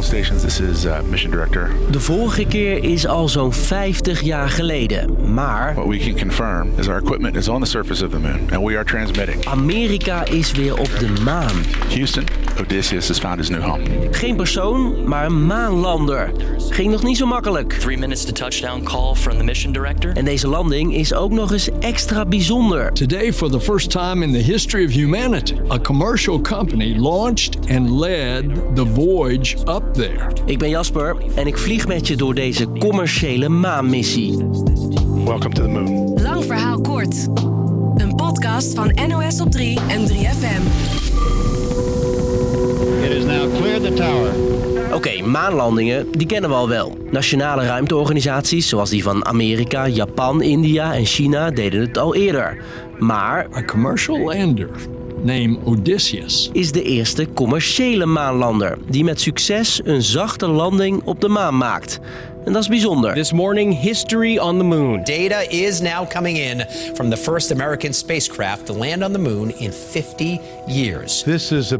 all stations. This is uh, Mission Director. De vorige keer is al zo'n 50 jaar geleden. Maar What we can confirm is our equipment is on the surface of the moon and we are transmitting. Amerika is weer op de maan. Houston, Odysseus has found his new home. Geen persoon, maar een maanlander. Ging nog niet zo makkelijk. Three minutes to touchdown call from the mission director. En deze landing is ook nog eens extra bijzonder. Today, for the first time in the history of humanity, a commercial company launched and led the voyage up there. Ik ben Jasper en ik vlieg met je door deze commerciële maanmissie. Welcome to the moon. Lang verhaal kort. Een podcast van NOS op 3 en 3FM. Oké, maanlandingen, die kennen we al wel. Nationale ruimteorganisaties zoals die van Amerika, Japan, India en China deden het al eerder. Maar A commercial lander named Odysseus is de eerste commerciële maanlander die met succes een zachte landing op de maan maakt. En dat is bijzonder. This morning, history on the moon. Data is now coming in from the first American spacecraft to land on the moon in 50 years. This is a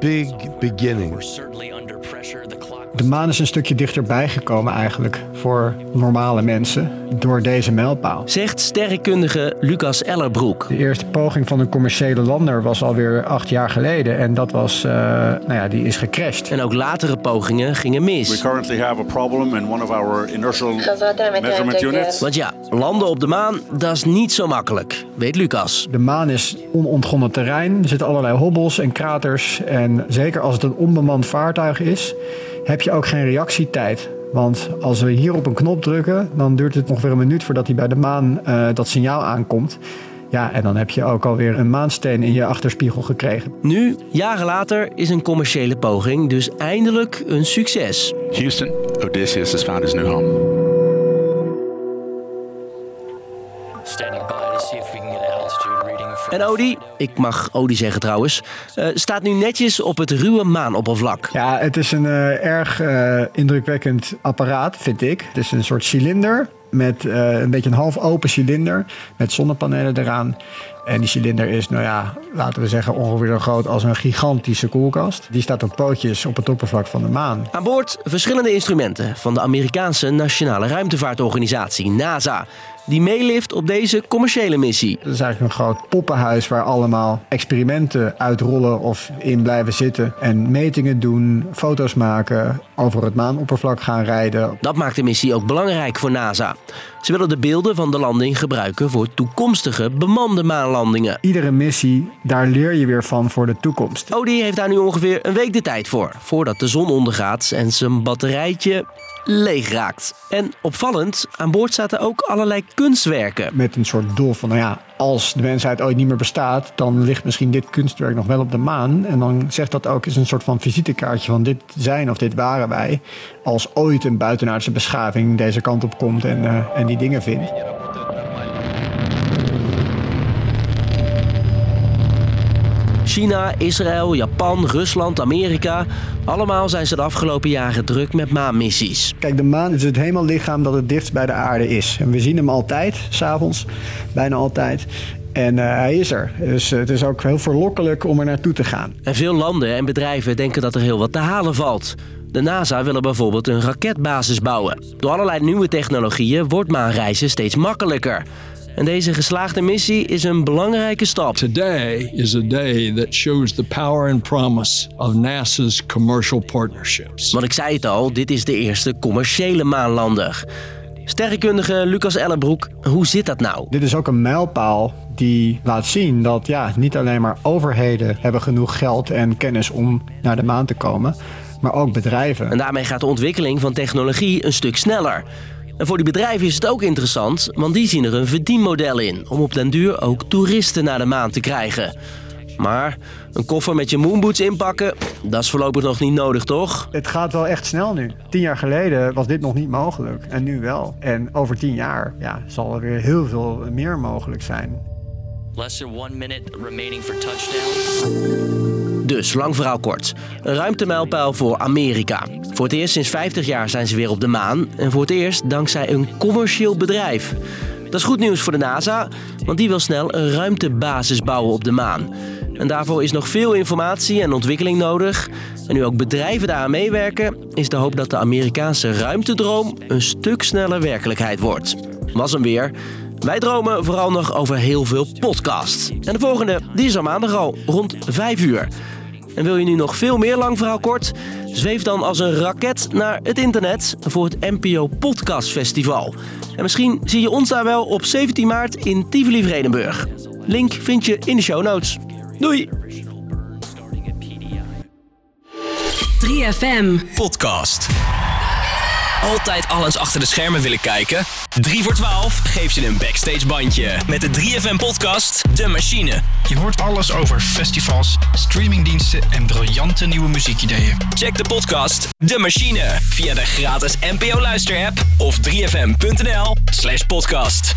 big beginning. We're certainly under pressure. De maan is een stukje dichterbij gekomen eigenlijk voor normale mensen door deze mijlpaal. Zegt sterrenkundige Lucas Ellerbroek. De eerste poging van een commerciële lander was alweer acht jaar geleden en dat was, eh, nou ja, die is gecrashed. En ook latere pogingen gingen We mis. currently have a problem in one of our inertial measurement units. Want ja, landen op de maan, dat is niet zo makkelijk, weet Lucas. De maan is onontgonnen terrein. Er zitten allerlei hobbels en kraters. En zeker als het een onbemand vaartuig is, heb je ook geen reactietijd. Want als we hier op een knop drukken, dan duurt het ongeveer een minuut voordat hij bij de maan eh, dat signaal aankomt. Ja, en dan heb je ook alweer een maansteen in je achterspiegel gekregen. Nu, jaren later, is een commerciële poging dus eindelijk een succes. Houston, Odysseus has found his new home. En Odi, ik mag Odi zeggen trouwens, eh, staat nu netjes op het ruwe maanoppervlak. Ja, het is een eh, erg eh, indrukwekkend apparaat, vind ik. Het is een soort cilinder met eh, een beetje een half open cilinder met zonnepanelen eraan. En die cilinder is, nou ja, laten we zeggen ongeveer zo groot als een gigantische koelkast. Die staat op pootjes op het oppervlak van de maan. Aan boord verschillende instrumenten van de Amerikaanse Nationale Ruimtevaartorganisatie, NASA, die meelift op deze commerciële missie. Het is eigenlijk een groot poppenhuis waar allemaal experimenten uitrollen of in blijven zitten. En metingen doen, foto's maken, over het maanoppervlak gaan rijden. Dat maakt de missie ook belangrijk voor NASA. Ze willen de beelden van de landing gebruiken voor toekomstige bemande maanlandingen. Iedere missie, daar leer je weer van voor de toekomst. Odi heeft daar nu ongeveer een week de tijd voor, voordat de zon ondergaat en zijn batterijtje leeg raakt. En opvallend, aan boord zaten ook allerlei kunstwerken. Met een soort doel van, nou ja, als de mensheid ooit niet meer bestaat, dan ligt misschien dit kunstwerk nog wel op de maan. En dan zegt dat ook eens een soort van visitekaartje van dit zijn of dit waren wij. Als ooit een buitenaardse beschaving deze kant op komt en, eh, en die dingen vindt. China, Israël, Japan, Rusland, Amerika. Allemaal zijn ze de afgelopen jaren druk met maanmissies. Kijk, de maan is het hemellichaam dat het dichtst bij de aarde is. En we zien hem altijd, s'avonds, bijna altijd. En eh, hij is er. Dus eh, het is ook heel verlokkelijk om er naartoe te gaan. En veel landen en bedrijven denken dat er heel wat te halen valt. De NASA wil bijvoorbeeld een raketbasis bouwen. Door allerlei nieuwe technologieën wordt maanreizen steeds makkelijker. En deze geslaagde missie is een belangrijke stap. Today is a day that shows the power and promise of NASA's commercial partnerships. Want ik zei het al, dit is de eerste commerciële maanlander. Sterrenkundige Lucas Ellenbroek, hoe zit dat nou? Dit is ook een mijlpaal die laat zien dat ja, niet alleen maar overheden hebben genoeg geld en kennis om naar de maan te komen, maar ook bedrijven. En daarmee gaat de ontwikkeling van technologie een stuk sneller. En voor die bedrijven is het ook interessant, want die zien er een verdienmodel in om op den duur ook toeristen naar de maan te krijgen. Maar een koffer met je moonboots inpakken, dat is voorlopig nog niet nodig, toch? Het gaat wel echt snel nu. Tien jaar geleden was dit nog niet mogelijk en nu wel. En over tien jaar ja, zal er weer heel veel meer mogelijk zijn. Less than one minute remaining for touchdown. Dus, lang verhaal kort. Een ruimtemijlpaal voor Amerika. Voor het eerst sinds 50 jaar zijn ze weer op de maan. En voor het eerst dankzij een commercieel bedrijf. Dat is goed nieuws voor de NASA, want die wil snel een ruimtebasis bouwen op de maan. En daarvoor is nog veel informatie en ontwikkeling nodig. En nu ook bedrijven daaraan meewerken, is de hoop dat de Amerikaanse ruimtedroom een stuk sneller werkelijkheid wordt. Was hem weer. Wij dromen vooral nog over heel veel podcasts. En de volgende, die is al maandag al, rond 5 uur. En wil je nu nog veel meer lang verhaal kort? Zweef dan als een raket naar het internet voor het NPO Podcast Festival. En misschien zie je ons daar wel op 17 maart in Tivoli Vredenburg. Link vind je in de show notes. Doei! 3FM. Podcast. Altijd alles achter de schermen willen kijken? 3 voor 12 geeft je een backstage bandje. Met de 3FM podcast De Machine. Je hoort alles over festivals, streamingdiensten en briljante nieuwe muziekideeën. Check de podcast De Machine via de gratis NPO Luister app of 3fm.nl slash podcast.